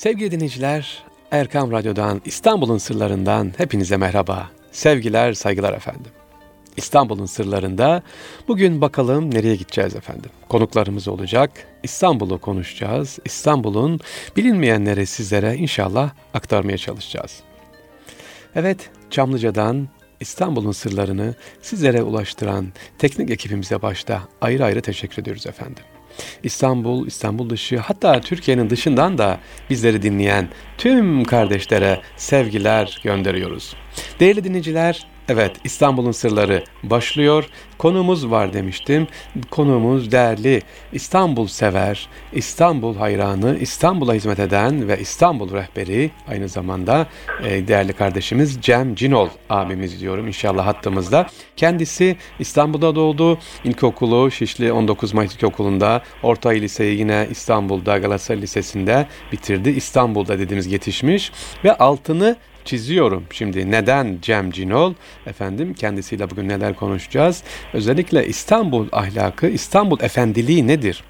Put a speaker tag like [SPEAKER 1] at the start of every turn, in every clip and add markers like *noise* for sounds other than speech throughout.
[SPEAKER 1] Sevgili dinleyiciler, Erkam Radyo'dan, İstanbul'un sırlarından hepinize merhaba. Sevgiler, saygılar efendim. İstanbul'un sırlarında bugün bakalım nereye gideceğiz efendim. Konuklarımız olacak. İstanbul'u konuşacağız. İstanbul'un bilinmeyenleri sizlere inşallah aktarmaya çalışacağız. Evet, Çamlıca'dan İstanbul'un sırlarını sizlere ulaştıran teknik ekibimize başta ayrı ayrı teşekkür ediyoruz efendim. İstanbul, İstanbul dışı hatta Türkiye'nin dışından da bizleri dinleyen tüm kardeşlere sevgiler gönderiyoruz. Değerli dinleyiciler, Evet, İstanbul'un sırları başlıyor. Konumuz var demiştim. Konuğumuz değerli İstanbul sever, İstanbul hayranı, İstanbul'a hizmet eden ve İstanbul rehberi aynı zamanda e, değerli kardeşimiz Cem Cinol abimiz diyorum inşallah hattımızda. Kendisi İstanbul'da doğdu. İlkokulu Şişli 19 Mayıs İlkokulu'nda, orta liseyi yine İstanbul'da Galatasaray Lisesi'nde bitirdi. İstanbul'da dediğimiz yetişmiş ve altını çiziyorum. Şimdi neden Cem Cinol? Efendim kendisiyle bugün neler konuşacağız? Özellikle İstanbul ahlakı, İstanbul efendiliği nedir?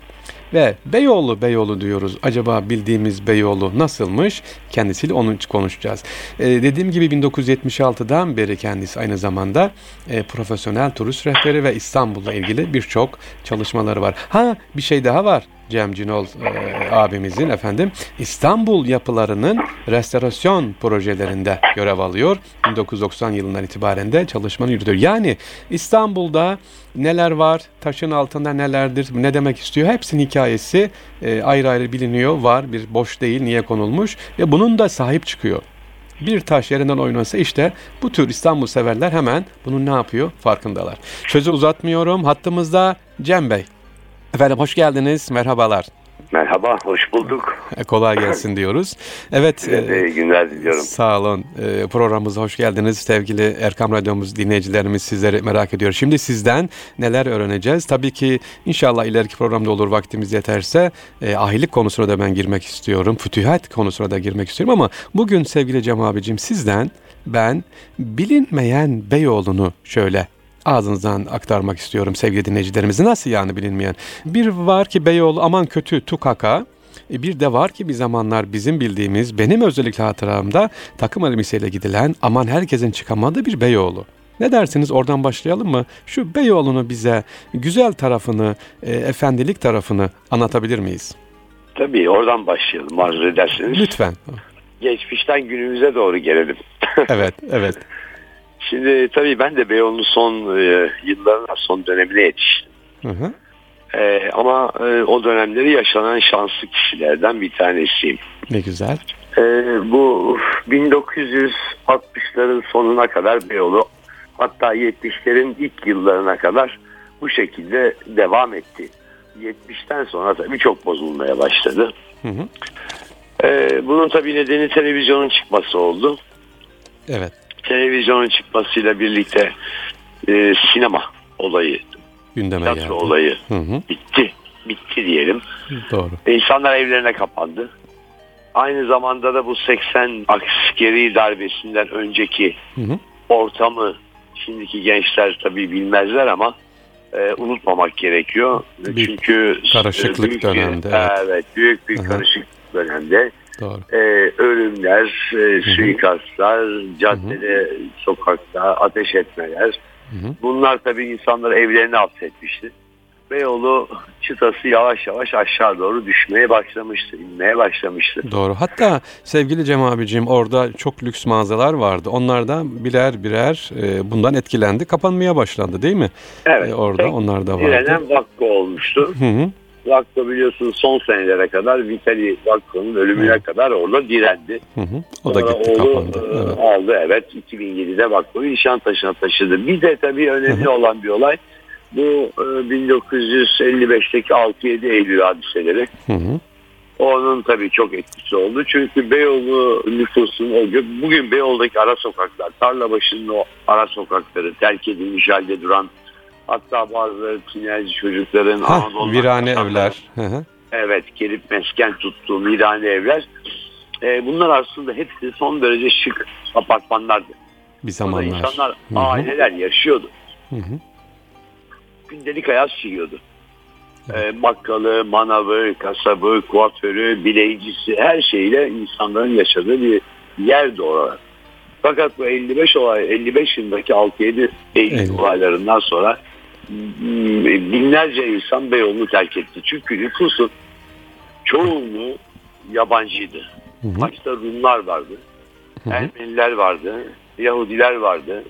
[SPEAKER 1] Ve Beyoğlu Beyoğlu diyoruz. Acaba bildiğimiz Beyoğlu nasılmış? Kendisiyle onun için konuşacağız. Ee, dediğim gibi 1976'dan beri kendisi aynı zamanda e, profesyonel turist rehberi ve İstanbul'la ilgili birçok çalışmaları var. Ha bir şey daha var. Cem Cinol e, abimizin efendim İstanbul yapılarının restorasyon projelerinde görev alıyor. 1990 yılından itibaren de çalışmanı yürütüyor. Yani İstanbul'da neler var, taşın altında nelerdir, ne demek istiyor hepsinin hikayesi e, ayrı ayrı biliniyor, var bir boş değil, niye konulmuş ve bunun da sahip çıkıyor bir taş yerinden oynansa işte bu tür İstanbul severler hemen bunun ne yapıyor farkındalar. Sözü uzatmıyorum. Hattımızda Cem Bey. Efendim hoş geldiniz, merhabalar.
[SPEAKER 2] Merhaba, hoş bulduk.
[SPEAKER 1] E, kolay gelsin *laughs* diyoruz. Evet.
[SPEAKER 2] Size iyi günler diliyorum.
[SPEAKER 1] Sağ olun. E, programımıza hoş geldiniz. Sevgili Erkam Radyomuz dinleyicilerimiz sizleri merak ediyor. Şimdi sizden neler öğreneceğiz? Tabii ki inşallah ileriki programda olur vaktimiz yeterse e, ahilik konusuna da ben girmek istiyorum. Fütühat konusuna da girmek istiyorum ama bugün sevgili Cem abicim sizden ben bilinmeyen Beyoğlu'nu şöyle ağzınızdan aktarmak istiyorum sevgili dinleyicilerimize. Nasıl yani bilinmeyen? Bir var ki Beyoğlu aman kötü tukaka. E, bir de var ki bir zamanlar bizim bildiğimiz, benim özellikle hatıramda takım elbiseyle gidilen aman herkesin çıkamadığı bir Beyoğlu. Ne dersiniz oradan başlayalım mı? Şu Beyoğlu'nu bize güzel tarafını, e, efendilik tarafını anlatabilir miyiz?
[SPEAKER 2] Tabii oradan başlayalım arzu ederseniz.
[SPEAKER 1] Lütfen.
[SPEAKER 2] Geçmişten günümüze doğru gelelim. *laughs*
[SPEAKER 1] evet, evet.
[SPEAKER 2] Şimdi tabii ben de Beyoğlu'nun son e, yıllarına, son dönemine yetiştim. Hı hı. E, ama e, o dönemleri yaşanan şanslı kişilerden bir tanesiyim.
[SPEAKER 1] Ne güzel.
[SPEAKER 2] E, bu 1960'ların sonuna kadar Beyoğlu hatta 70'lerin ilk yıllarına kadar bu şekilde devam etti. 70'ten sonra tabii çok bozulmaya başladı. Hı hı. E, bunun tabii nedeni televizyonun çıkması oldu.
[SPEAKER 1] Evet
[SPEAKER 2] televizyonun çıkmasıyla birlikte e, sinema olayı,
[SPEAKER 1] gündeme
[SPEAKER 2] tiyatro geldi. olayı hı hı. bitti. Bitti diyelim.
[SPEAKER 1] Doğru.
[SPEAKER 2] İnsanlar evlerine kapandı. Aynı zamanda da bu 80 askeri darbesinden önceki hı hı. ortamı şimdiki gençler tabii bilmezler ama e, unutmamak gerekiyor.
[SPEAKER 1] Bir Çünkü karışıklık büyük dönemde.
[SPEAKER 2] Bir, evet. evet, büyük bir Hı-hı. karışık dönemde Doğru. E, ölümler, e, suikastlar, caddede, Hı-hı. sokakta ateş etmeler. Hı-hı. Bunlar tabii insanları evlerine hapsetmişti. Beyoğlu çıtası yavaş yavaş aşağı doğru düşmeye başlamıştı, inmeye başlamıştı.
[SPEAKER 1] Doğru. Hatta sevgili Cem abicim orada çok lüks mağazalar vardı. Onlar da birer birer e, bundan etkilendi, kapanmaya başlandı değil mi?
[SPEAKER 2] Evet. E,
[SPEAKER 1] orada onlar da vardı.
[SPEAKER 2] Direnen vakko olmuştu. Hı hı. Vakko biliyorsunuz son senelere kadar Vitali Vakko'nun ölümüne hı. kadar orada direndi. Hı hı.
[SPEAKER 1] O da gitti oğlu, kapandı.
[SPEAKER 2] E, evet. Aldı evet 2007'de Vakko'yu Nişantaşı'na taşıdı. Bir de tabii önemli hı hı. olan bir olay bu 1955'teki e, 6-7 Eylül hadiseleri. Hı hı. Onun tabii çok etkisi oldu. Çünkü Beyoğlu nüfusunun o bugün Beyoğlu'daki ara sokaklar, tarla başının o ara sokakları terk edilmiş halde duran hatta bazı tünelci çocukların
[SPEAKER 1] ha, Anadolu virane evler. Hı hı.
[SPEAKER 2] Evet, gelip mesken tuttuğu virane evler. E, bunlar aslında hepsi son derece şık apartmanlardı.
[SPEAKER 1] Bir zamanlar.
[SPEAKER 2] Burada insanlar, Hı-hı. aileler yaşıyordu. Hı hı gündelik hayat sürüyordu. e, bakkalı, manavı, kasabı, kuaförü, bileyicisi her şeyle insanların yaşadığı bir yerdi oralar. Fakat bu 55 olay 55 yılındaki 6-7 Eylül olaylarından sonra binlerce insan Beyoğlu'nu terk etti. Çünkü nüfusun çoğunluğu yabancıydı.
[SPEAKER 1] Hı hı.
[SPEAKER 2] Başta Rumlar vardı,
[SPEAKER 1] Hı hı.
[SPEAKER 2] Ermeniler vardı, Yahudiler vardı.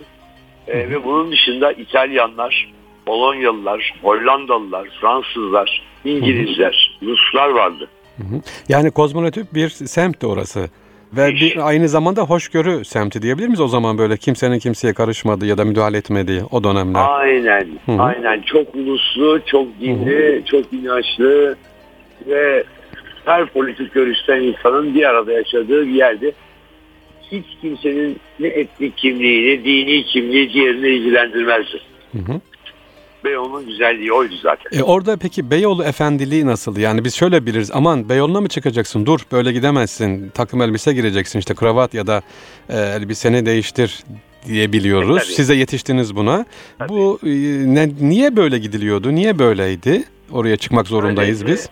[SPEAKER 2] E, ve bunun dışında İtalyanlar, Polonyalılar, Hollandalılar, Fransızlar, İngilizler, Ruslar vardı.
[SPEAKER 1] Hı hı. Yani kozmonotit bir semtti orası. Ve
[SPEAKER 2] İş.
[SPEAKER 1] bir aynı zamanda hoşgörü semti diyebilir miyiz o zaman böyle kimsenin kimseye karışmadığı ya da müdahale etmediği o dönemler?
[SPEAKER 2] Aynen,
[SPEAKER 1] Hı hı.
[SPEAKER 2] aynen. Çok uluslu, çok dinli, çok inançlı ve her politik görüşten insanın bir arada yaşadığı bir yerdi. Hiç kimsenin ne etnik kimliği, ne dini kimliği diğerini ilgilendirmezdi.
[SPEAKER 1] Hı hı.
[SPEAKER 2] Beyoğlu'nun güzelliği oydu zaten.
[SPEAKER 1] E orada peki Beyoğlu efendiliği nasıl? Yani biz şöyle biliriz. Aman Beyoğlu'na mı çıkacaksın? Dur böyle gidemezsin. Takım elbise gireceksin işte kravat ya da e, elbiseni değiştir diye biliyoruz.
[SPEAKER 2] E, tabii.
[SPEAKER 1] Siz de yetiştiniz buna.
[SPEAKER 2] Tabii.
[SPEAKER 1] Bu e, ne, niye böyle gidiliyordu? Niye böyleydi? Oraya çıkmak zorundayız
[SPEAKER 2] Öyle,
[SPEAKER 1] biz.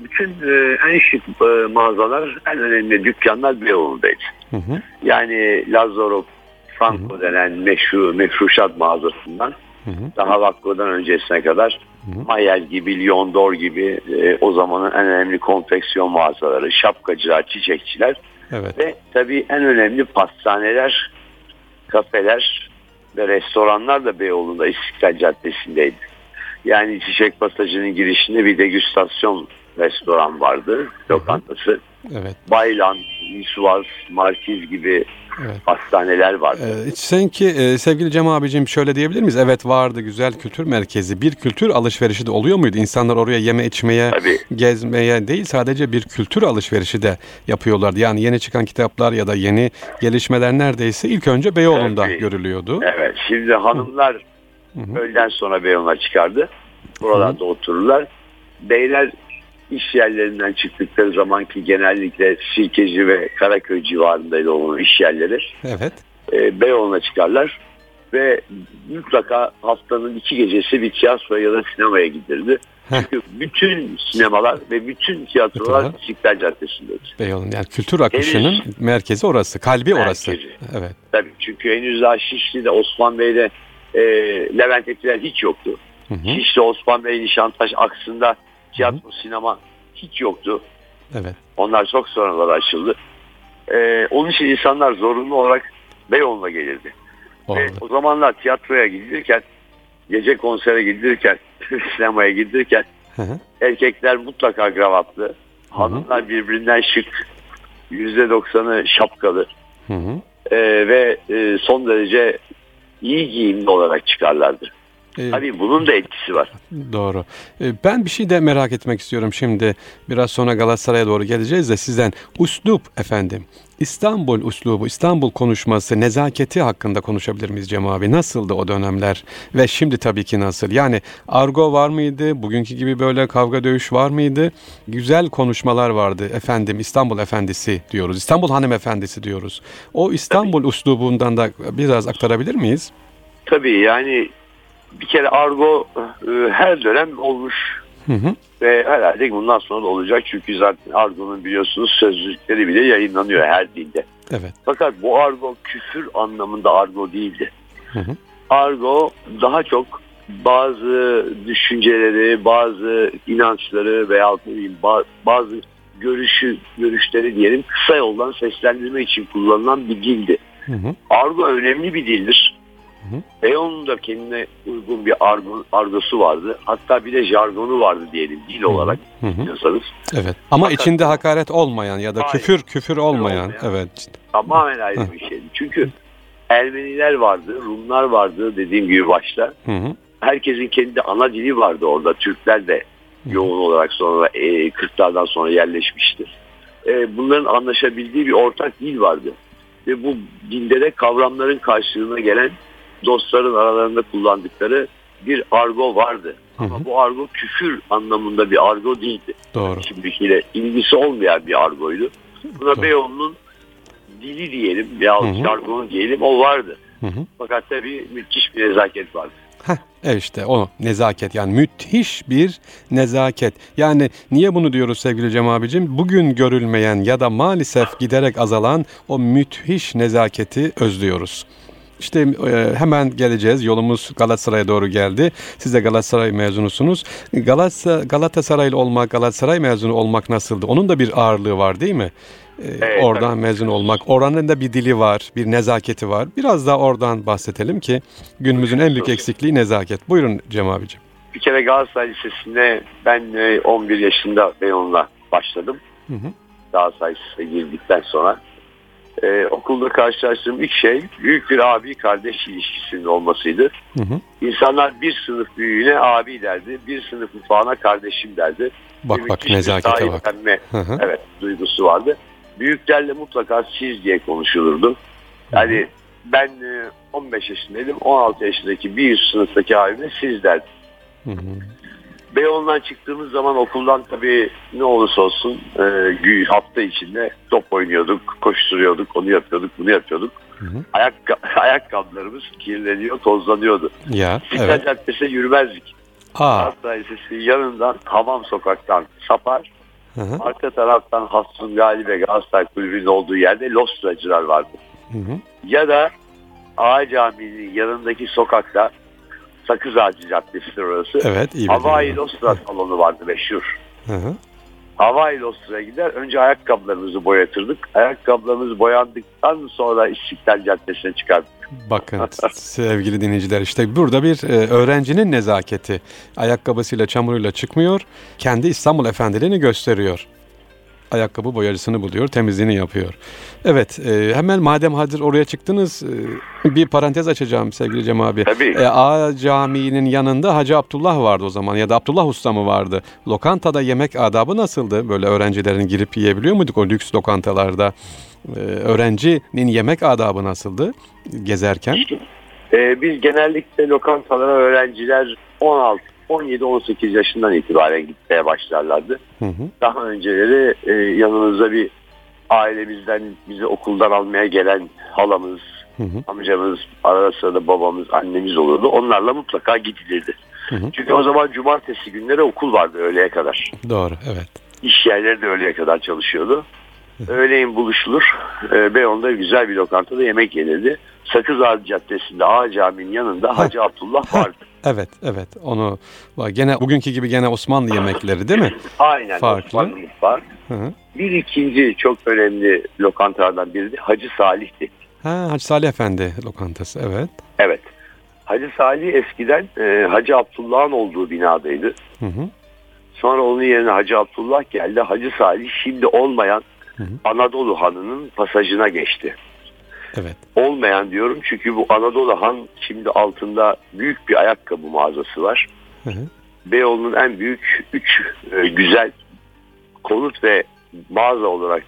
[SPEAKER 2] Bütün e, en şık e, mağazalar, en önemli dükkanlar Beyoğlu'ndaydı.
[SPEAKER 1] Hı hı.
[SPEAKER 2] Yani Lazaro Franco denen meşhur, mefruşat mağazasından
[SPEAKER 1] Hı hı.
[SPEAKER 2] daha Vakko'dan öncesine kadar
[SPEAKER 1] Hı hı.
[SPEAKER 2] Mayel gibi, Lyon d'Or gibi e, o zamanın en önemli konfeksiyon mağazaları, şapkacılar, çiçekçiler
[SPEAKER 1] Evet.
[SPEAKER 2] ve tabii en önemli pastaneler, kafeler ve restoranlar da Beyoğlu'nda İstiklal Caddesi'ndeydi. Yani Çiçek Pasajı'nın girişinde bir degüstasyon restoran vardı, lokantası.
[SPEAKER 1] Evet.
[SPEAKER 2] Baylan, Yusuvaz, Markiz gibi
[SPEAKER 1] Evet. Ee, sanki e, sevgili Cem abicim şöyle diyebilir miyiz? Evet vardı güzel kültür merkezi. Bir kültür alışverişi de oluyor muydu? İnsanlar oraya yeme içmeye,
[SPEAKER 2] Tabii.
[SPEAKER 1] gezmeye değil sadece bir kültür alışverişi de yapıyorlardı. Yani yeni çıkan kitaplar ya da yeni gelişmeler neredeyse ilk önce Beyoğlu'nda
[SPEAKER 2] Tabii.
[SPEAKER 1] görülüyordu.
[SPEAKER 2] Evet. Şimdi hanımlar
[SPEAKER 1] hı.
[SPEAKER 2] öğleden sonra Beyoğlu'na çıkardı. Buralarda otururlar. Beyler iş yerlerinden çıktıkları zaman ki genellikle Sirkeci ve Karaköy civarındaydı onun iş yerleri.
[SPEAKER 1] Evet.
[SPEAKER 2] E, Beyoğlu'na çıkarlar ve mutlaka haftanın iki gecesi bir tiyatroya ya da sinemaya gidirdi.
[SPEAKER 1] Heh.
[SPEAKER 2] Çünkü bütün sinemalar ve bütün tiyatrolar. İstiklal Caddesi'ndeydi.
[SPEAKER 1] Beyoğlu'nun yani kültür akışının merkezi orası, kalbi orası.
[SPEAKER 2] Merkezi.
[SPEAKER 1] Evet.
[SPEAKER 2] Tabii çünkü henüz daha Şişli'de Osman Bey'de e, Levent Etiler hiç yoktu.
[SPEAKER 1] Hı hı.
[SPEAKER 2] Şişli Osman Bey Nişantaş aksında tiyatro sinema hiç yoktu.
[SPEAKER 1] Evet.
[SPEAKER 2] Onlar çok sonraları açıldı. E, onun için insanlar zorunlu olarak Beyoğlu'na gelirdi.
[SPEAKER 1] O,
[SPEAKER 2] Ve o zamanlar tiyatroya gidilirken, gece konsere gidilirken, *laughs* sinemaya gidilirken
[SPEAKER 1] Hı hı.
[SPEAKER 2] erkekler mutlaka kravatlı, hanımlar birbirinden şık, %90'ı şapkalı
[SPEAKER 1] Hı hı.
[SPEAKER 2] e, ve e, son derece iyi giyimli olarak çıkarlardı.
[SPEAKER 1] Ee,
[SPEAKER 2] Tabii bunun da etkisi var.
[SPEAKER 1] Doğru. Ee, Ben bir şey de merak etmek istiyorum şimdi. Biraz sonra Galatasaray'a doğru geleceğiz de sizden. Uslup efendim. İstanbul uslubu, İstanbul konuşması, nezaketi hakkında konuşabilir miyiz Cem abi? Nasıldı o dönemler ve şimdi tabii ki nasıl? Yani argo var mıydı? Bugünkü gibi böyle kavga dövüş var mıydı? Güzel konuşmalar vardı. Efendim İstanbul efendisi diyoruz. İstanbul hanımefendisi diyoruz. O İstanbul uslubundan da biraz aktarabilir miyiz?
[SPEAKER 2] Tabii yani bir kere argo e, her dönem olmuş
[SPEAKER 1] Hı hı.
[SPEAKER 2] ve herhalde bundan sonra da olacak. Çünkü zaten argonun biliyorsunuz sözlükleri bile yayınlanıyor her dilde.
[SPEAKER 1] Evet.
[SPEAKER 2] Fakat bu argo küfür anlamında argo değildi.
[SPEAKER 1] Hı hı.
[SPEAKER 2] Argo daha çok bazı düşünceleri, bazı inançları veya bazı görüşü, görüşleri diyelim kısa yoldan seslendirme için kullanılan bir dildi.
[SPEAKER 1] Hı hı.
[SPEAKER 2] Argo önemli bir dildir.
[SPEAKER 1] Hı hı.
[SPEAKER 2] Beyoğlu'nun da kendine uygun bir argo, argosu vardı. Hatta bir de jargonu vardı diyelim dil olarak
[SPEAKER 1] Hı hı.
[SPEAKER 2] diyorsanız.
[SPEAKER 1] Evet. Ama
[SPEAKER 2] Fakat-
[SPEAKER 1] içinde hakaret olmayan ya da
[SPEAKER 2] Hayır.
[SPEAKER 1] küfür küfür olmayan.
[SPEAKER 2] olmayan.
[SPEAKER 1] Evet.
[SPEAKER 2] Tamamen ayrı bir şeydi. Çünkü Ermeniler vardı, Rumlar vardı dediğim gibi başta.
[SPEAKER 1] Hı hı.
[SPEAKER 2] herkesin kendi ana dili vardı orada. Türkler de yoğun olarak sonra e, 40'lardan sonra yerleşmiştir. E, bunların anlaşabildiği bir ortak dil vardı. Ve bu dilde de kavramların karşılığına gelen dostların aralarında kullandıkları bir argo vardı.
[SPEAKER 1] Hı hı.
[SPEAKER 2] Ama bu argo küfür anlamında bir argo değildi.
[SPEAKER 1] Doğru.
[SPEAKER 2] Şimdikiyle ilgisi olmayan bir argoydu. Buna
[SPEAKER 1] Doğru.
[SPEAKER 2] Beyoğlu'nun dili diyelim
[SPEAKER 1] hı.
[SPEAKER 2] jargonu diyelim o vardı.
[SPEAKER 1] Hı hı.
[SPEAKER 2] Fakat tabii müthiş bir nezaket vardı.
[SPEAKER 1] Heh, işte o nezaket yani müthiş bir nezaket. Yani niye bunu diyoruz sevgili Cem abicim? Bugün görülmeyen ya da maalesef giderek azalan o müthiş nezaketi özlüyoruz. İşte e, hemen geleceğiz. Yolumuz Galatasaray'a doğru geldi. Siz de Galatasaray mezunusunuz. Galatasaray, Galatasaraylı olmak, Galatasaray mezunu olmak nasıldı? Onun da bir ağırlığı var değil mi? E, evet, oradan tabii. mezun olmak. Oranın da bir dili var, bir nezaketi var. Biraz daha oradan bahsedelim ki günümüzün en büyük eksikliği nezaket. Buyurun Cem abicim.
[SPEAKER 2] Bir kere Galatasaray Lisesi'ne ben 11 e, yaşında Beyoğlu'na başladım. Hı hı. Galatasaray Lisesi'ne girdikten sonra e, okulda karşılaştığım ilk şey büyük bir abi kardeş ilişkisinin olmasıydı. Hı hı. İnsanlar bir sınıf büyüğüne abi derdi, bir sınıf mutfağına kardeşim derdi.
[SPEAKER 1] Bak bir bak nezakete bak.
[SPEAKER 2] Hı hı. Evet duygusu vardı. Büyüklerle mutlaka siz diye konuşulurdu. Yani hı hı. ben 15 e, yaşındaydım, 16 yaşındaki bir üst sınıftaki abime siz derdim. Hı hı. Beyoğlu'ndan çıktığımız zaman okuldan tabii ne olursa olsun e, hafta içinde top oynuyorduk, koşturuyorduk, onu yapıyorduk, bunu yapıyorduk. Hı hı. Ayak, *laughs* ayakkabılarımız kirleniyor, tozlanıyordu.
[SPEAKER 1] Ya,
[SPEAKER 2] İstiklal evet. Caddesi'ne yürümezdik. Galatasaray yanından Hamam Sokak'tan sapar. Hı hı. Arka taraftan Hassun Galibe Galatasaray Kulübü'nün olduğu yerde Lostracılar vardı. Hı hı. Ya da Ağa Camii'nin yanındaki sokakta Sakız Ağacı Caddesi orası.
[SPEAKER 1] Evet. iyi
[SPEAKER 2] Havai Lostra salonu vardı meşhur. Hı hı. Havai Lostra'ya gider. Önce ayakkabılarımızı boyatırdık. Ayakkabılarımız boyandıktan sonra İstiklal Caddesi'ne çıkardık.
[SPEAKER 1] Bakın sevgili dinleyiciler işte burada bir e, öğrencinin nezaketi. Ayakkabısıyla çamuruyla çıkmıyor. Kendi İstanbul efendiliğini gösteriyor ayakkabı boyacısını buluyor, temizliğini yapıyor. Evet, e, hemen madem hazır oraya çıktınız, e, bir parantez açacağım sevgili Cem abi.
[SPEAKER 2] Tabii.
[SPEAKER 1] E, A Camii'nin yanında Hacı Abdullah vardı o zaman ya da Abdullah Usta mı vardı? Lokantada yemek adabı nasıldı? Böyle öğrencilerin girip yiyebiliyor muyduk o lüks lokantalarda? E, öğrencinin yemek adabı nasıldı gezerken?
[SPEAKER 2] E, biz genellikle lokantalara öğrenciler 16 17-18 yaşından itibaren gitmeye başlarlardı. Hı hı. Daha önceleri e, yanımızda bir ailemizden bizi okuldan almaya gelen halamız, hı hı. amcamız, arada sırada babamız, annemiz olurdu. Onlarla mutlaka gidilirdi. Hı hı. Çünkü o zaman cumartesi günleri okul vardı öğleye kadar.
[SPEAKER 1] Doğru, evet.
[SPEAKER 2] İş yerleri de öğleye kadar çalışıyordu. Öğleyin buluşulur. E, Beyoğlu'nda güzel bir lokantada yemek yenirdi. Sakız Ağacı Caddesi'nde Ağa Camii'nin yanında Hacı Abdullah vardı. *laughs*
[SPEAKER 1] Evet, evet. Onu gene bugünkü gibi gene Osmanlı yemekleri değil mi?
[SPEAKER 2] Aynen. Farklı. Osmanlı mutfağı. Bir ikinci çok önemli lokantalardan biri de Hacı Salih'ti.
[SPEAKER 1] Ha, Hacı Salih Efendi lokantası, evet.
[SPEAKER 2] Evet. Hacı Salih eskiden e, Hacı Abdullah'ın olduğu binadaydı. Hı hı. Sonra onun yerine Hacı Abdullah geldi. Hacı Salih şimdi olmayan hı hı. Anadolu Hanı'nın pasajına geçti.
[SPEAKER 1] Evet.
[SPEAKER 2] Olmayan diyorum çünkü bu Anadolu Han şimdi altında büyük bir ayakkabı mağazası var. Hı hı. Beyoğlu'nun en büyük üç e, güzel konut ve mağaza olarak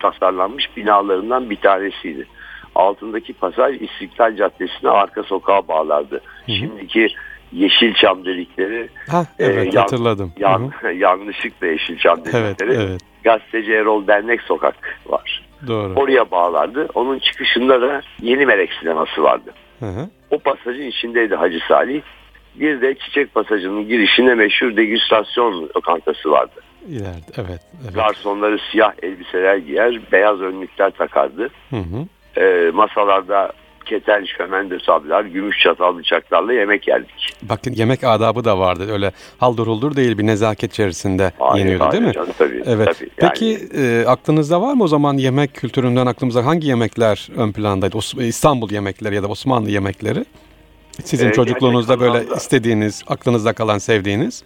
[SPEAKER 2] tasarlanmış binalarından bir tanesiydi. Altındaki pasaj İstiklal Caddesi'ne arka sokağa bağlardı. Hı hı. Şimdiki Yeşilçam dedikleri
[SPEAKER 1] ha, evet, e, hatırladım.
[SPEAKER 2] Yan, *laughs* yanlışlıkla Yeşilçam dedikleri evet, evet. Gazeteci Erol Dernek Sokak.
[SPEAKER 1] Doğru.
[SPEAKER 2] Oraya bağlardı. Onun çıkışında da Yeni Melek sineması vardı. Hı hı. O pasajın içindeydi Hacı Salih. Bir de Çiçek Pasajı'nın girişinde meşhur degüstasyon lokantası vardı.
[SPEAKER 1] İleride, evet, evet.
[SPEAKER 2] Garsonları siyah elbiseler giyer, beyaz önlükler takardı. Hı hı. E, masalarda keten, şömen, sablar, gümüş çatal bıçaklarla yemek yerdik.
[SPEAKER 1] Bakın yemek adabı da vardı. Öyle haldır huldur değil bir nezaket içerisinde hayır, yeniyordu
[SPEAKER 2] hayır,
[SPEAKER 1] değil mi?
[SPEAKER 2] Canım, tabii,
[SPEAKER 1] evet. Tabii, yani... Peki e, aklınızda var mı o zaman yemek kültüründen aklımıza hangi yemekler ön plandaydı? İstanbul yemekleri ya da Osmanlı yemekleri? Sizin ee, çocukluğunuzda böyle anlamda... istediğiniz, aklınızda kalan sevdiğiniz?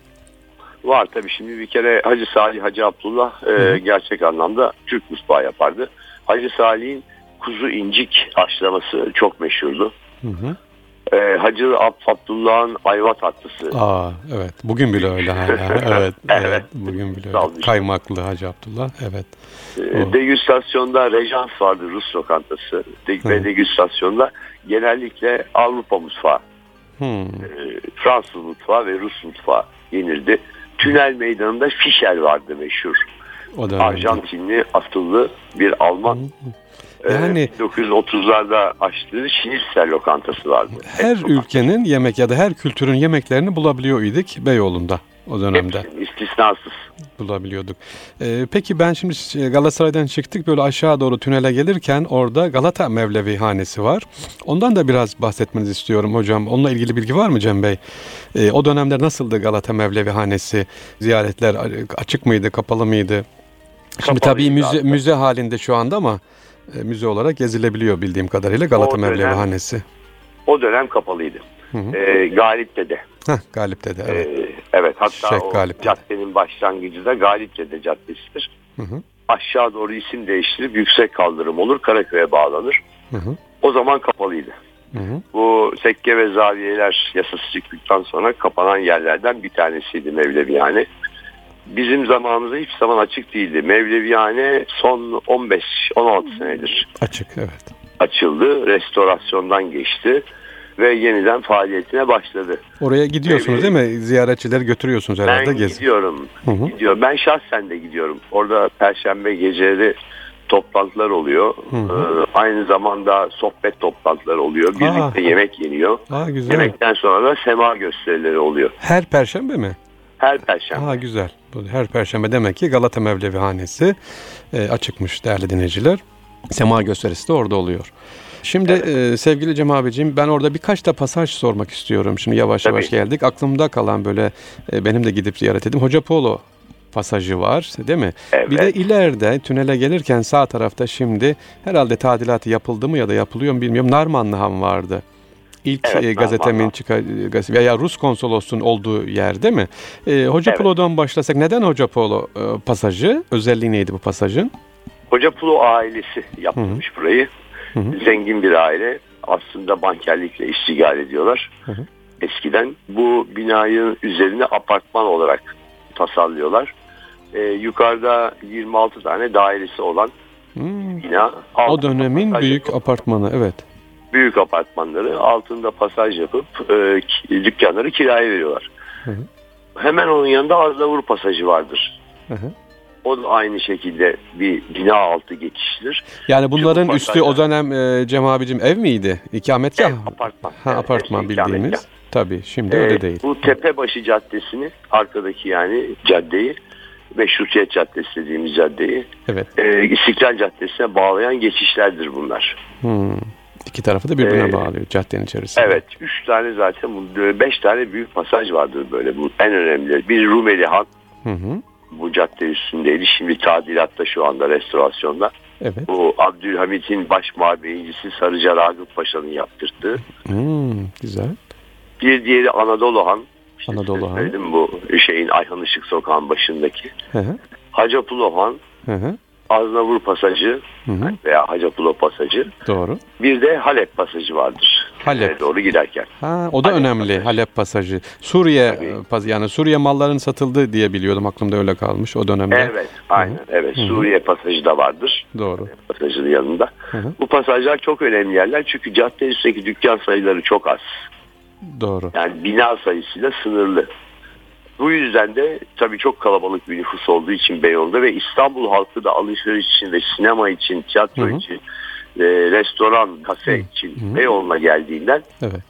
[SPEAKER 2] Var tabii şimdi bir kere Hacı Salih, Hacı Abdullah e, gerçek anlamda Türk mutfağı yapardı. Hacı Salih'in kuzu incik haşlaması çok meşhurdu. Hı hı. Ee, Hacı Abdullah'ın ayva tatlısı.
[SPEAKER 1] Aa, evet. Bugün bile öyle hala. *laughs* evet, evet. Bugün bile öyle. Kaymaklı Hacı Abdullah. Evet.
[SPEAKER 2] Ee, degüstasyonda Rejans vardı Rus lokantası. De ve degüstasyonda genellikle Avrupa mutfağı. Hmm. Ee, Fransız mutfağı ve Rus mutfağı yenirdi. Tünel meydanında Fischer vardı meşhur.
[SPEAKER 1] O dönemde.
[SPEAKER 2] Arjantinli asıllı bir Alman.
[SPEAKER 1] Yani-
[SPEAKER 2] Ee, 1930'larda açtığı Şinitsel lokantası vardı.
[SPEAKER 1] Her
[SPEAKER 2] Et
[SPEAKER 1] ülkenin yemek ya da her kültürün yemeklerini bulabiliyor idik Beyoğlu'nda o dönemde.
[SPEAKER 2] Hepsinin istisnasız.
[SPEAKER 1] bulabiliyorduk. Ee, peki ben şimdi ş- Galatasaray'dan çıktık böyle aşağı doğru tünele gelirken orada Galata Mevlevi Hanesi var. Ondan da biraz bahsetmenizi istiyorum hocam. Onunla ilgili bilgi var mı Cem Bey? Ee, o dönemler nasıldı Galata Mevlevi Hanesi? Ziyaretler açık mıydı, kapalı mıydı? Şimdi tabii müze,
[SPEAKER 2] aslında.
[SPEAKER 1] müze halinde şu anda ama e, müze olarak gezilebiliyor bildiğim kadarıyla Galata
[SPEAKER 2] O
[SPEAKER 1] Mevlevi
[SPEAKER 2] dönem-
[SPEAKER 1] Hanesi.
[SPEAKER 2] O dönem kapalıydı.
[SPEAKER 1] Hı hı.
[SPEAKER 2] Ee, Galip'te
[SPEAKER 1] Heh, Galip'te de evet.
[SPEAKER 2] Evet. evet hatta
[SPEAKER 1] Şeyh
[SPEAKER 2] o
[SPEAKER 1] Galip'te.
[SPEAKER 2] caddenin başlangıcı da Galipçe'de caddesidir.
[SPEAKER 1] Hı hı.
[SPEAKER 2] Aşağı doğru isim değiştirip yüksek kaldırım olur Karaköy'e bağlanır.
[SPEAKER 1] Hı hı.
[SPEAKER 2] O zaman kapalıydı.
[SPEAKER 1] Hı hı.
[SPEAKER 2] Bu tekke ve zaviyeler yasası çıktıktan sonra kapanan yerlerden bir tanesiydi Mevleviyane. Bizim zamanımızda hiçbir zaman açık değildi. Mevleviyane son 15-16 senedir
[SPEAKER 1] Açık evet.
[SPEAKER 2] açıldı. Restorasyondan geçti ve yeniden faaliyetine başladı.
[SPEAKER 1] Oraya gidiyorsunuz
[SPEAKER 2] Evet.
[SPEAKER 1] değil mi? Ziyaretçileri götürüyorsunuz herhalde
[SPEAKER 2] Ben
[SPEAKER 1] gezi.
[SPEAKER 2] gidiyorum.
[SPEAKER 1] Hı hı.
[SPEAKER 2] Gidiyorum. Ben şahsen de gidiyorum. Orada perşembe geceleri toplantılar oluyor.
[SPEAKER 1] Hı hı.
[SPEAKER 2] Ee, aynı zamanda sohbet toplantıları oluyor. Birlikte
[SPEAKER 1] Aa.
[SPEAKER 2] yemek yeniyor.
[SPEAKER 1] Aa güzel.
[SPEAKER 2] Yemekten sonra da sema gösterileri oluyor.
[SPEAKER 1] Her perşembe mi?
[SPEAKER 2] Her perşembe.
[SPEAKER 1] Aa güzel. Bu Her perşembe demek ki Galata Mevlevi Hanesi e, açıkmış değerli dinleyiciler. Sema gösterisi de orada oluyor. Şimdi e, sevgili Cem abicim ben orada birkaç da pasaj sormak istiyorum. Şimdi yavaş
[SPEAKER 2] Tabii.
[SPEAKER 1] yavaş geldik. Aklımda kalan böyle e, benim de gidip ziyaret edeyim. Hoca Polo pasajı var değil mi?
[SPEAKER 2] Evet.
[SPEAKER 1] Bir de ileride tünele gelirken sağ tarafta şimdi herhalde tadilatı yapıldı mı ya da yapılıyor mu bilmiyorum. Narmanlı Han vardı. İlk
[SPEAKER 2] Evet,
[SPEAKER 1] e, gazetemin çıkar gazete- veya Rus konsolosun olduğu yer değil mi? E, Hoca
[SPEAKER 2] Evet.
[SPEAKER 1] Polo'dan başlasak neden Hoca Polo e, pasajı? Özelliği neydi bu pasajın?
[SPEAKER 2] Hoca Pulo ailesi yaptırmış burayı.
[SPEAKER 1] Hı hı.
[SPEAKER 2] Zengin bir aile. Aslında bankerlikle iştigal ediyorlar.
[SPEAKER 1] Hı hı.
[SPEAKER 2] Eskiden bu binayı üzerine apartman olarak tasarlıyorlar. Ee, yukarıda 26 tane dairesi olan
[SPEAKER 1] Hmm.
[SPEAKER 2] bina.
[SPEAKER 1] O dönemin büyük apartmanı evet.
[SPEAKER 2] Büyük apartmanları altında pasaj yapıp e, dükkanları kiraya veriyorlar.
[SPEAKER 1] Hı hı.
[SPEAKER 2] Hemen onun yanında Aznavur pasajı vardır.
[SPEAKER 1] Hı hı.
[SPEAKER 2] O da aynı şekilde bir bina altı geçiştir.
[SPEAKER 1] Yani bunların
[SPEAKER 2] bu
[SPEAKER 1] üstü o dönem e, Cem abicim ev miydi? İkametgah.
[SPEAKER 2] Ev, apartman.
[SPEAKER 1] Ha,
[SPEAKER 2] Evet,
[SPEAKER 1] apartman
[SPEAKER 2] hepsi ikametgah.
[SPEAKER 1] bildiğimiz. Tabii şimdi
[SPEAKER 2] Ee,
[SPEAKER 1] öyle değil.
[SPEAKER 2] Bu Tepebaşı Caddesi'ni arkadaki yani caddeyi Meşrutiyet Caddesi dediğimiz caddeyi
[SPEAKER 1] Evet.
[SPEAKER 2] e, İstiklal Caddesi'ne bağlayan geçişlerdir bunlar.
[SPEAKER 1] Hmm. İki tarafı da birbirine
[SPEAKER 2] Ee,
[SPEAKER 1] bağlıyor caddenin içerisinde.
[SPEAKER 2] Evet. Üç tane zaten bu- beş tane büyük pasaj vardır böyle bu en önemli. Bir Rumeli Han
[SPEAKER 1] Hı hı.
[SPEAKER 2] bu cadde üstündeydi. Şimdi tadilatta şu anda restorasyonda.
[SPEAKER 1] Evet.
[SPEAKER 2] Bu Abdülhamit'in baş mabeyicisi Sarıca Ragıp Paşa'nın yaptırdığı.
[SPEAKER 1] Hmm, güzel.
[SPEAKER 2] Bir diğeri Anadolu Han. İşte
[SPEAKER 1] Anadolu Han.
[SPEAKER 2] bu şeyin Ayhan Işık Sokağı'nın başındaki.
[SPEAKER 1] Hı hı.
[SPEAKER 2] Hacapulo Han,
[SPEAKER 1] Hı hı.
[SPEAKER 2] Aznavur Pasajı
[SPEAKER 1] Hı hı.
[SPEAKER 2] veya Hacapulo Pasajı.
[SPEAKER 1] Doğru.
[SPEAKER 2] Bir de Halep Pasajı vardır.
[SPEAKER 1] Halep.
[SPEAKER 2] Halep. doğru giderken.
[SPEAKER 1] Ha, o da
[SPEAKER 2] Halep
[SPEAKER 1] önemli
[SPEAKER 2] pasajı.
[SPEAKER 1] Halep pasajı. Suriye
[SPEAKER 2] Tabii.
[SPEAKER 1] e, yani Suriye malların satıldığı diye biliyordum. Aklımda öyle kalmış o dönemde.
[SPEAKER 2] Evet, aynen. Evet, Suriye Pasajı da vardır.
[SPEAKER 1] Doğru.
[SPEAKER 2] Pasajının yanında.
[SPEAKER 1] Hı hı.
[SPEAKER 2] Bu pasajlar çok önemli yerler çünkü cadde üstteki dükkan sayıları çok az.
[SPEAKER 1] Doğru.
[SPEAKER 2] Yani bina sayısıyla sınırlı. Bu yüzden de tabii çok kalabalık bir nüfus olduğu için Beyoğlu'nda ve İstanbul halkı da alışveriş için ve sinema için, tiyatro
[SPEAKER 1] Hı hı.
[SPEAKER 2] için, e, restoran, kafe için
[SPEAKER 1] hı.
[SPEAKER 2] Beyoğlu'na geldiğinden
[SPEAKER 1] Evet.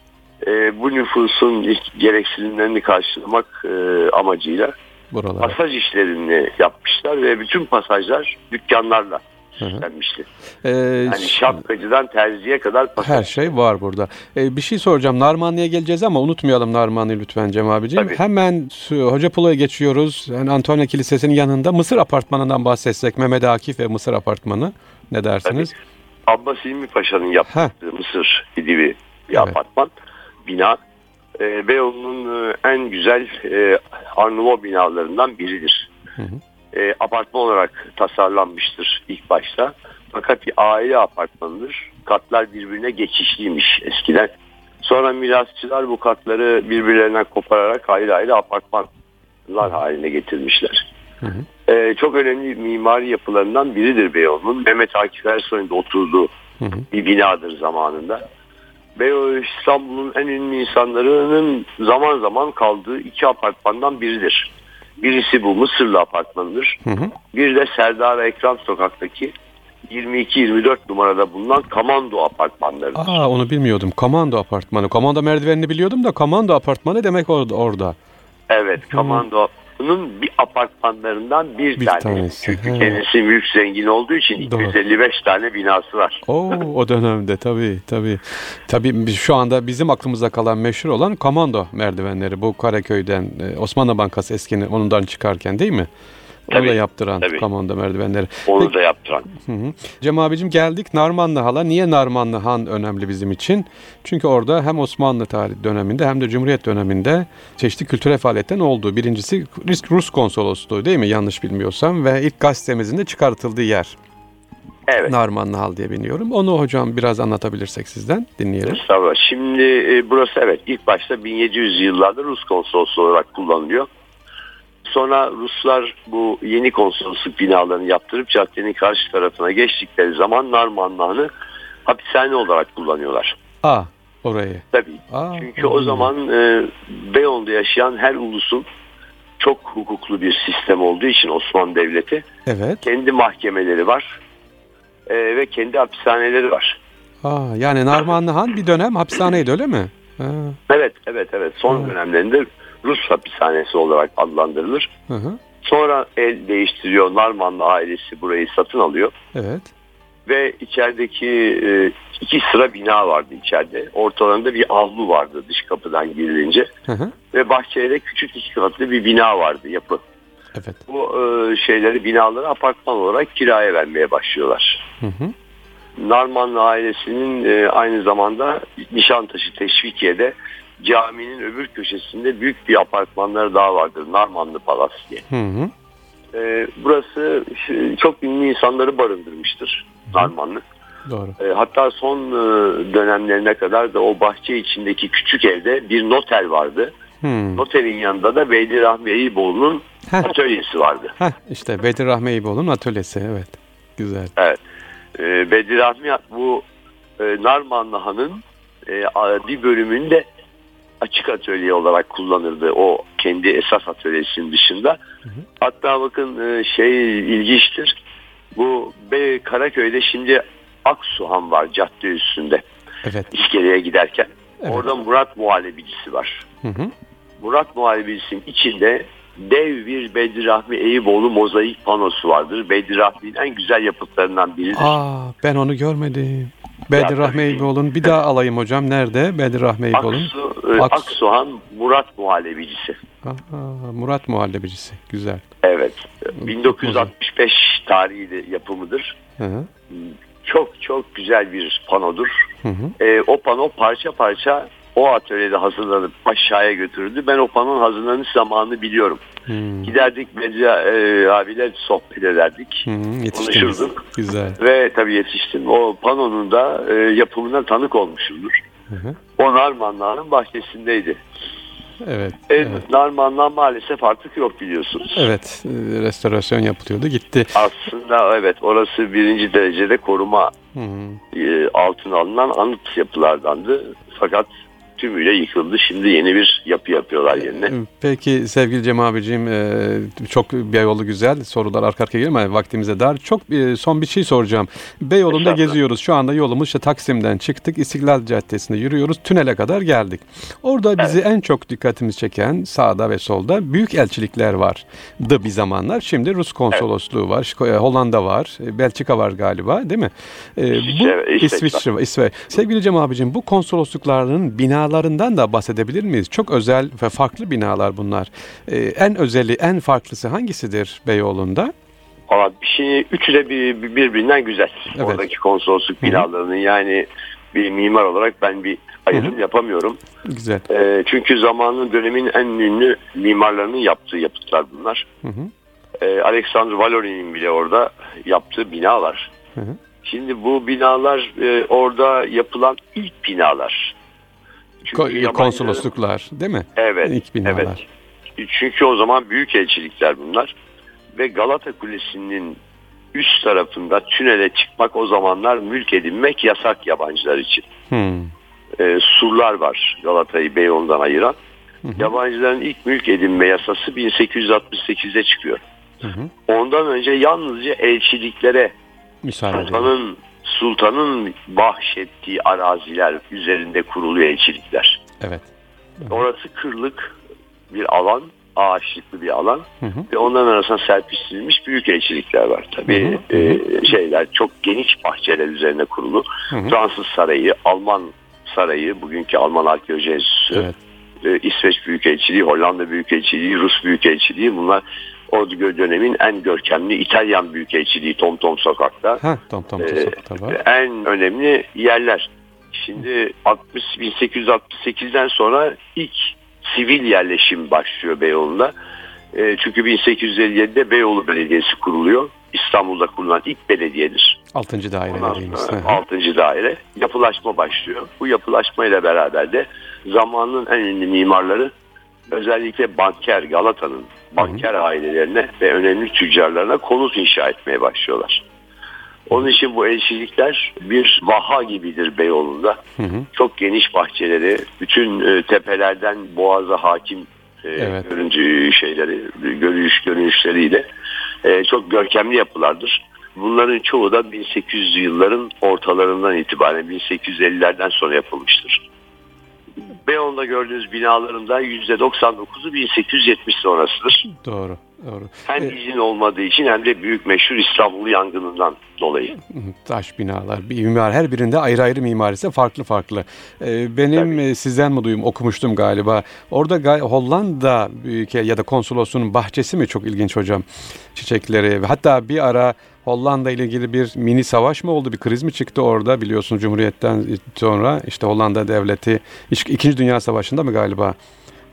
[SPEAKER 2] e, bu nüfusun gereksinimlerini karşılamak e, amacıyla
[SPEAKER 1] Buralar.
[SPEAKER 2] pasaj işlerini yapmışlar ve bütün pasajlar dükkanlarla. Süslenmişti.
[SPEAKER 1] Ee,
[SPEAKER 2] Yani şapkacıdan terziye kadar pasaj.
[SPEAKER 1] Her şey var burada. Ee, bir şey soracağım. Narmanlı'ya geleceğiz ama unutmayalım Narmanlı'yı lütfen Cem abiciğim.
[SPEAKER 2] Tabii.
[SPEAKER 1] Hemen Hoca Polo'ya geçiyoruz. Yani Antonia Kilisesi'nin yanında Mısır Apartmanı'ndan bahsetsek. Mehmet Akif ve Mısır Apartmanı. Ne dersiniz?
[SPEAKER 2] Abbas İlmi Paşa'nın yaptığı Mısır gibi bir
[SPEAKER 1] Evet.
[SPEAKER 2] apartman, bina. E, Beyoğlu'nun en güzel e, Arnavut binalarından biridir.
[SPEAKER 1] Hı hı.
[SPEAKER 2] E, apartman olarak tasarlanmıştır ilk başta. Fakat bir aile apartmanıdır. Katlar birbirine geçişliymiş eskiden. Sonra mirasçılar bu katları birbirlerinden kopararak ayrı ayrı apartmanlar haline getirmişler.
[SPEAKER 1] Hı hı.
[SPEAKER 2] E, çok önemli mimari yapılarından biridir Beyoğlu'nun. Mehmet Akif Ersoy'un da oturduğu
[SPEAKER 1] Hı hı.
[SPEAKER 2] bir binadır zamanında. Beyoğlu İstanbul'un en ünlü insanlarının zaman zaman kaldığı iki apartmandan biridir. Birisi bu Mısırlı apartmanıdır.
[SPEAKER 1] Hı hı.
[SPEAKER 2] Bir de Serdar Ekrem Sokak'taki 22-24 numarada bulunan Kamando apartmanları.
[SPEAKER 1] Aa onu bilmiyordum. Komando apartmanı. Komando merdivenini biliyordum da komando apartmanı demek orada. orada.
[SPEAKER 2] Evet, Kamando bunun bir apartmanlarından bir,
[SPEAKER 1] Bir
[SPEAKER 2] tanesi.
[SPEAKER 1] tanesi,
[SPEAKER 2] Çünkü
[SPEAKER 1] he.
[SPEAKER 2] kendisi mülk zengin olduğu için
[SPEAKER 1] Doğru.
[SPEAKER 2] 255 tane binası var.
[SPEAKER 1] Oo o dönemde tabii tabii. Tabii şu anda bizim aklımıza kalan meşhur olan komando merdivenleri. Bu Karaköy'den e, Osmanlı Bankası eskini onundan çıkarken değil mi? Onu
[SPEAKER 2] Tabii,
[SPEAKER 1] da yaptıran
[SPEAKER 2] tabii.
[SPEAKER 1] komando merdivenleri.
[SPEAKER 2] Onu
[SPEAKER 1] Peki-
[SPEAKER 2] da yaptıran.
[SPEAKER 1] Hı hı. Cem abicim geldik Narmanlı Hal'a. Niye Narmanlı Han önemli bizim için? Çünkü orada hem Osmanlı tarihi döneminde hem de Cumhuriyet döneminde çeşitli kültürel faaliyetlerin olduğu. Birincisi Rus- Rus konsolosluğu değil mi yanlış bilmiyorsam ve ilk gazetemizin de çıkartıldığı yer.
[SPEAKER 2] Evet.
[SPEAKER 1] Narmanlı Hal diye biliyorum. Onu hocam biraz anlatabilirsek sizden dinleyelim.
[SPEAKER 2] Estağfurullah. Şimdi e, burası evet ilk başta 1700 yıllarda Rus konsolosluğu olarak kullanılıyor. Sonra Ruslar bu yeni konsolosluk binalarını yaptırıp caddenin karşı tarafına geçtikleri zaman Narmanlıhan'ı hapishane olarak kullanıyorlar.
[SPEAKER 1] Aa orayı.
[SPEAKER 2] Tabii.
[SPEAKER 1] Aa,
[SPEAKER 2] Çünkü o zaman e, Beyoğlu'nda yaşayan her ulusun çok hukuklu bir sistem olduğu için Osmanlı Devleti
[SPEAKER 1] Evet.
[SPEAKER 2] kendi mahkemeleri var e, ve kendi hapishaneleri var.
[SPEAKER 1] Aa, yani Narmanlı Han bir dönem hapishaneydi öyle mi? Ha,
[SPEAKER 2] Evet, evet, evet. Son
[SPEAKER 1] Evet.
[SPEAKER 2] dönemlerinde Rus hapishanesi olarak adlandırılır.
[SPEAKER 1] hı hı.
[SPEAKER 2] Sonra el değiştiriyor. Narmanlı ailesi burayı satın alıyor.
[SPEAKER 1] Evet.
[SPEAKER 2] Ve içerideki e, iki sıra bina vardı içeride. Ortalarında bir avlu vardı dış kapıdan girilince.
[SPEAKER 1] Hı hı.
[SPEAKER 2] Ve bahçede de küçük iki katlı bir bina vardı yapı.
[SPEAKER 1] Evet.
[SPEAKER 2] Bu e, şeyleri binaları apartman olarak kiraya vermeye başlıyorlar.
[SPEAKER 1] Hı hı.
[SPEAKER 2] Narmanlı ailesinin e, aynı zamanda Nişantaşı Teşvikiye'de caminin öbür köşesinde büyük bir apartmanları daha vardır. Narmanlı Palas diye.
[SPEAKER 1] Hı hı.
[SPEAKER 2] E, burası çok ünlü insanları barındırmıştır Narmanlı.
[SPEAKER 1] Doğru.
[SPEAKER 2] E, hatta son e, dönemlerine kadar da o bahçe içindeki küçük evde bir noter vardı.
[SPEAKER 1] Hmm.
[SPEAKER 2] Noterin yanında da Beyli Rahmi Eyüboğlu'nun atölyesi vardı.
[SPEAKER 1] Heh, işte Bedir Rahmi Eyüboğlu'nun atölyesi evet. Güzel.
[SPEAKER 2] Evet. E, Bedir Rahmi bu e, Narmanlı Han'ın e, bir bölümünde açık atölye olarak kullanırdı o kendi esas atölyesinin dışında. Hatta bakın e, şey ilginçtir. Bu Karaköy'de şimdi Aksuhan var cadde üstünde
[SPEAKER 1] Evet.
[SPEAKER 2] iskeleye giderken.
[SPEAKER 1] Evet.
[SPEAKER 2] Orada Murat Muhallebicisi var.
[SPEAKER 1] Hı hı.
[SPEAKER 2] Murat Muhallebicisinin içinde dev bir Bedir Rahmi Eyüboğlu mozaik panosu vardır. Bedir Rahmi'nin en güzel yapıtlarından biridir.
[SPEAKER 1] Aa ben onu görmedim. Bedir
[SPEAKER 2] Ya,
[SPEAKER 1] Rahmi
[SPEAKER 2] tabii.
[SPEAKER 1] Eyüboğlu'nun bir daha alayım hocam. Nerede? Bedir Rahmi Eyüboğlu'nun.
[SPEAKER 2] Aksu, e,
[SPEAKER 1] Aksu.
[SPEAKER 2] Aksuhan Murat Muhallebicisi.
[SPEAKER 1] Murat Muhallebicisi. Güzel.
[SPEAKER 2] Evet. 1965 tarihi de yapımıdır.
[SPEAKER 1] Hı hı.
[SPEAKER 2] Çok çok güzel bir panodur.
[SPEAKER 1] Hı hı.
[SPEAKER 2] E, o pano parça parça o atölyede hazırlanıp aşağıya götürüldü. Ben o panonun hazırlanış zamanını biliyorum.
[SPEAKER 1] Hı.
[SPEAKER 2] Giderdik Medya e, abiler sohbet ederdik.
[SPEAKER 1] Yetiştiniz.
[SPEAKER 2] Konuşurduk.
[SPEAKER 1] Güzel.
[SPEAKER 2] Ve tabii yetiştim. O panonun da e, yapımına tanık olmuşumdur.
[SPEAKER 1] Hı hı.
[SPEAKER 2] O Narmanlı'nın bahçesindeydi.
[SPEAKER 1] Evet.
[SPEAKER 2] E,
[SPEAKER 1] Evet.
[SPEAKER 2] Narmanlığa maalesef artık yok biliyorsunuz.
[SPEAKER 1] Evet. e, Restorasyon yapılıyordu. Gitti.
[SPEAKER 2] Aslında evet orası birinci derecede koruma
[SPEAKER 1] Hı hı.
[SPEAKER 2] e, altına alınan anıt yapılardandı. Fakat tümüyle yıkıldı. Şimdi yeni bir yapı yapıyorlar yerine.
[SPEAKER 1] Peki sevgili Cem abicim e, çok Beyoğlu güzel sorular arka arkaya geliyor ama vaktimize dar. Çok e, son bir şey soracağım. Beyoğlu'nda geziyoruz. Şu anda yolumuz işte Taksim'den çıktık. İstiklal Caddesi'nde yürüyoruz. Tünele kadar geldik. Orada bizi en çok dikkatimizi çeken sağda ve solda büyük elçilikler vardı bir zamanlar. Şimdi Rus konsolosluğu var. E, Hollanda var. Belçika var galiba değil mi? E,
[SPEAKER 2] İsviçre,
[SPEAKER 1] bu
[SPEAKER 2] İsveç
[SPEAKER 1] İsviçre, İsveç. Sevgili Cem abicim bu konsoloslukların binalarından da bahsedebilir miyiz? Çok özel ve farklı binalar bunlar. Ee, en özeli, en farklısı hangisidir Beyoğlu'nda?
[SPEAKER 2] Ama bir şey üçü de bir, bir- birbirinden güzel.
[SPEAKER 1] Evet.
[SPEAKER 2] Oradaki konsolosluk binalarının yani bir mimar olarak ben bir ayrım yapamıyorum.
[SPEAKER 1] Güzel.
[SPEAKER 2] E, çünkü zamanın dönemin en ünlü mimarlarının yaptığı yapıtlar bunlar.
[SPEAKER 1] Hı hı.
[SPEAKER 2] E, Alexander Valorin'in bile orada yaptığı binalar.
[SPEAKER 1] Hı hı.
[SPEAKER 2] Şimdi bu binalar e, orada yapılan ilk binalar. Çünkü
[SPEAKER 1] konsolosluklar değil mi?
[SPEAKER 2] Evet.
[SPEAKER 1] İlk binalar.
[SPEAKER 2] Evet. Çünkü o zaman büyük elçilikler bunlar. Ve Galata Kulesi'nin üst tarafında tünele çıkmak o zamanlar mülk edinmek yasak yabancılar için.
[SPEAKER 1] Hmm.
[SPEAKER 2] Ee, surlar var Galata'yı Beyoğlu'ndan ayıran. hı. yabancıların ilk mülk edinme yasası 1868'de çıkıyor. Hı hı. Ondan önce yalnızca elçiliklere Müsaade sultanın sultanın bahşettiği araziler üzerinde kuruluyor elçilikler.
[SPEAKER 1] Evet.
[SPEAKER 2] Orası kırlık bir alan, ağaçlıklı bir alan hı hı. ve onların arasında serpiştirilmiş büyük elçilikler var. Tabii hı hı. E, şeyler çok geniş bahçeler üzerine kurulu. Hı hı. Fransız sarayı, Alman sarayı, bugünkü Alman Arkeoloji Enstitüsü, evet. e, İsveç Büyükelçiliği, Hollanda Büyükelçiliği, Rus Büyükelçiliği bunlar o dönemin en görkemli İtalyan Büyükelçiliği Tom Tom Sokak'ta.
[SPEAKER 1] Ha, Tom Tom ee, Sokak'ta var.
[SPEAKER 2] En önemli yerler. Şimdi 60 1868'den sonra ilk sivil yerleşim başlıyor Beyoğlu'nda. E, çünkü 1857'de Beyoğlu Belediyesi kuruluyor. İstanbul'da kurulan ilk belediyedir.
[SPEAKER 1] 6. daire dediğimiz.
[SPEAKER 2] 6. daire. Yapılaşma başlıyor. Bu yapılaşmayla beraber de zamanın en ünlü mimarları özellikle banker Galata'nın banker ailelerine ve önemli tüccarlarına konut inşa etmeye başlıyorlar. Onun için bu elçilikler bir vaha gibidir Beyoğlu'nda. Hı hı. Çok geniş bahçeleri, bütün e, tepelerden boğaza hakim e, evet. görüntü şeyleri, görünüş görünüşleriyle e, çok görkemli yapılardır. Bunların çoğu da 1800'lü yılların ortalarından itibaren 1850'lerden sonra yapılmıştır. Beyoğlu'nda gördüğünüz binalarında %99'u 1870 sonrasıdır.
[SPEAKER 1] Doğru. Doğru.
[SPEAKER 2] Hem ee, izin olmadığı için hem de büyük meşhur İstanbul yangınından dolayı.
[SPEAKER 1] Taş binalar, bir mimar her birinde ayrı ayrı mimarisi farklı farklı. Ee, benim Tabii. E, sizden mi duyum okumuştum galiba. Orada Hollanda ya da konsolosunun bahçesi mi çok ilginç hocam? Çiçekleri. Hatta bir ara Hollanda ile ilgili bir mini savaş mı oldu? Bir kriz mi çıktı orada? Biliyorsunuz Cumhuriyet'ten sonra işte Hollanda devleti İkinci Dünya Savaşı'nda mı galiba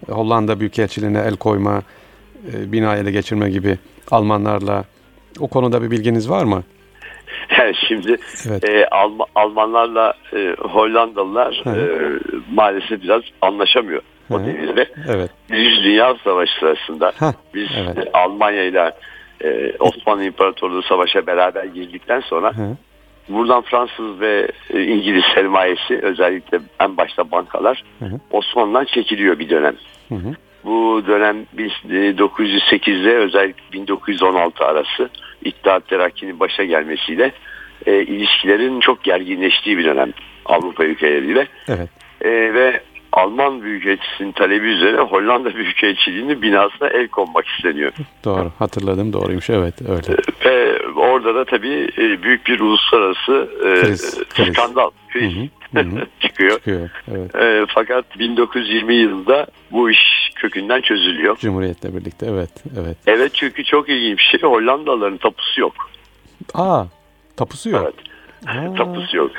[SPEAKER 1] Hollanda Büyükelçiliğine el koyma, e, bina ele geçirme gibi Almanlarla o konuda bir bilginiz var mı?
[SPEAKER 2] Yani şimdi evet. e, Alm Almanlarla e, Hollandalılar e, maalesef biraz anlaşamıyor o devirde. Evet. Birinci Dünya Savaşı sırasında Heh. biz evet. e, Almanya ile e, Osmanlı İmparatorluğu savaşa beraber girdikten sonra Hı. buradan Fransız ve e, İngiliz sermayesi özellikle en başta bankalar Osmanlı'dan çekiliyor bir dönem. Hı hı. Bu dönem 1908'de özellikle 1916 arası İttihat Terakki'nin başa gelmesiyle e, ilişkilerin çok gerginleştiği bir dönem Avrupa ülkeleriyle. Evet. E, ve Alman Büyükelçisi'nin talebi üzerine Hollanda *laughs* Büyükelçiliği'nin binasına el konmak isteniyor.
[SPEAKER 1] Doğru hatırladım doğruymuş evet öyle.
[SPEAKER 2] Ve orada da tabii e, büyük bir uluslararası e, kriz, skandal kriz hı hı, *laughs* çıkıyor. çıkıyor evet. E, fakat 1920 yılında bu iş kökünden çözülüyor.
[SPEAKER 1] Cumhuriyetle birlikte evet. Evet,
[SPEAKER 2] evet çünkü çok ilginç bir şey Hollandalıların tapusu yok.
[SPEAKER 1] Aa tapusu yok.
[SPEAKER 2] Evet. Ha. Tapusu yok.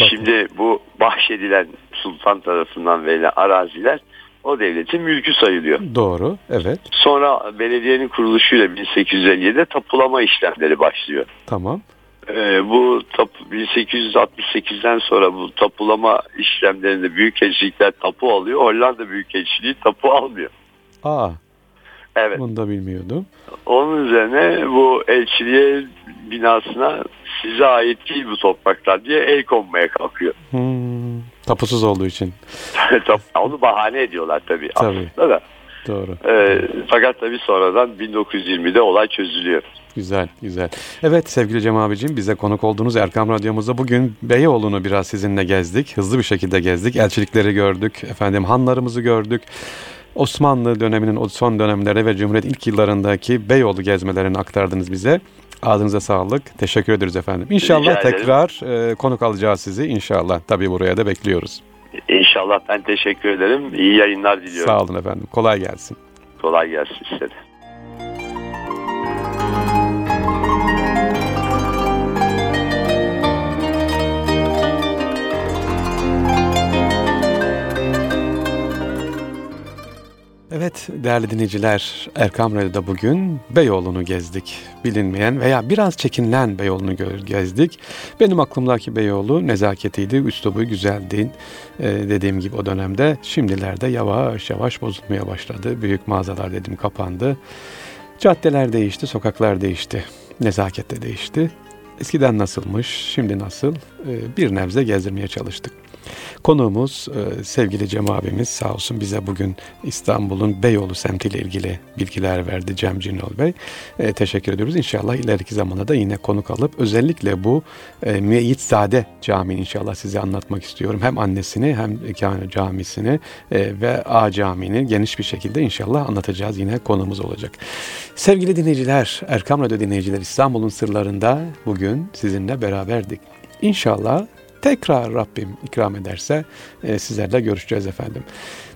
[SPEAKER 2] Bakın. Şimdi bu bahşedilen sultan tarafından verilen araziler o devletin mülkü sayılıyor.
[SPEAKER 1] Doğru, evet.
[SPEAKER 2] Sonra belediyenin kuruluşuyla 1857'de tapulama işlemleri başlıyor.
[SPEAKER 1] Tamam.
[SPEAKER 2] Ee, bu tap, 1868'den sonra bu tapulama işlemlerinde büyük elçilikler tapu alıyor. Hollanda büyük elçiliği tapu almıyor.
[SPEAKER 1] Aa. Evet. Bunu da bilmiyordum.
[SPEAKER 2] Onun üzerine bu elçiliğe binasına size ait değil bu topraklar diye el konmaya kalkıyor.
[SPEAKER 1] Hmm, tapusuz olduğu için. *laughs*
[SPEAKER 2] Onu bahane ediyorlar tabii.
[SPEAKER 1] Tabii. Aslında da. Doğru.
[SPEAKER 2] Ee, fakat tabii sonradan 1920'de olay çözülüyor.
[SPEAKER 1] Güzel, güzel. Evet sevgili Cem abicim bize konuk olduğunuz Erkam Radyomuzda bugün Beyoğlu'nu biraz sizinle gezdik. Hızlı bir şekilde gezdik. Elçilikleri gördük, efendim hanlarımızı gördük. Osmanlı döneminin o son dönemlerde ve Cumhuriyet ilk yıllarındaki Beyoğlu gezmelerini aktardınız bize. Ağzınıza sağlık. Teşekkür ederiz efendim. İnşallah tekrar e, konuk alacağız sizi. İnşallah. Tabii buraya da bekliyoruz.
[SPEAKER 2] İnşallah ben teşekkür ederim. İyi yayınlar diliyorum.
[SPEAKER 1] Sağ olun efendim. Kolay gelsin.
[SPEAKER 2] Kolay gelsin size de.
[SPEAKER 1] Evet değerli dinleyiciler Erkam Radyo'da bugün Beyoğlu'nu gezdik. Bilinmeyen veya biraz çekinilen Beyoğlu'nu gezdik. Benim aklımdaki Beyoğlu nezaketiydi, üslubu güzeldi. Ee, dediğim gibi o dönemde şimdilerde yavaş yavaş bozulmaya başladı. Büyük mağazalar dedim kapandı. Caddeler değişti, sokaklar değişti. Nezaket de değişti. Eskiden nasılmış, şimdi nasıl ee, bir nebze gezdirmeye çalıştık. Konuğumuz e, sevgili Cem abimiz sağ olsun bize bugün İstanbul'un Beyoğlu semtiyle ilgili bilgiler verdi Cem Cinol Bey. E, teşekkür ediyoruz. İnşallah ileriki zamanda da yine konuk alıp özellikle bu e, Müeyyitzade Camii'ni inşallah size anlatmak istiyorum. Hem annesini hem camisini e, ve A Camii'ni geniş bir şekilde inşallah anlatacağız. Yine konumuz olacak. Sevgili dinleyiciler, Erkam Radyo dinleyiciler İstanbul'un sırlarında bugün sizinle beraberdik. İnşallah tekrar Rabbim ikram ederse e, sizlerle görüşeceğiz efendim.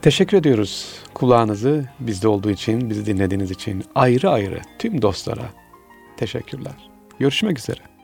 [SPEAKER 1] Teşekkür ediyoruz kulağınızı bizde olduğu için, bizi dinlediğiniz için ayrı ayrı tüm dostlara teşekkürler. Görüşmek üzere.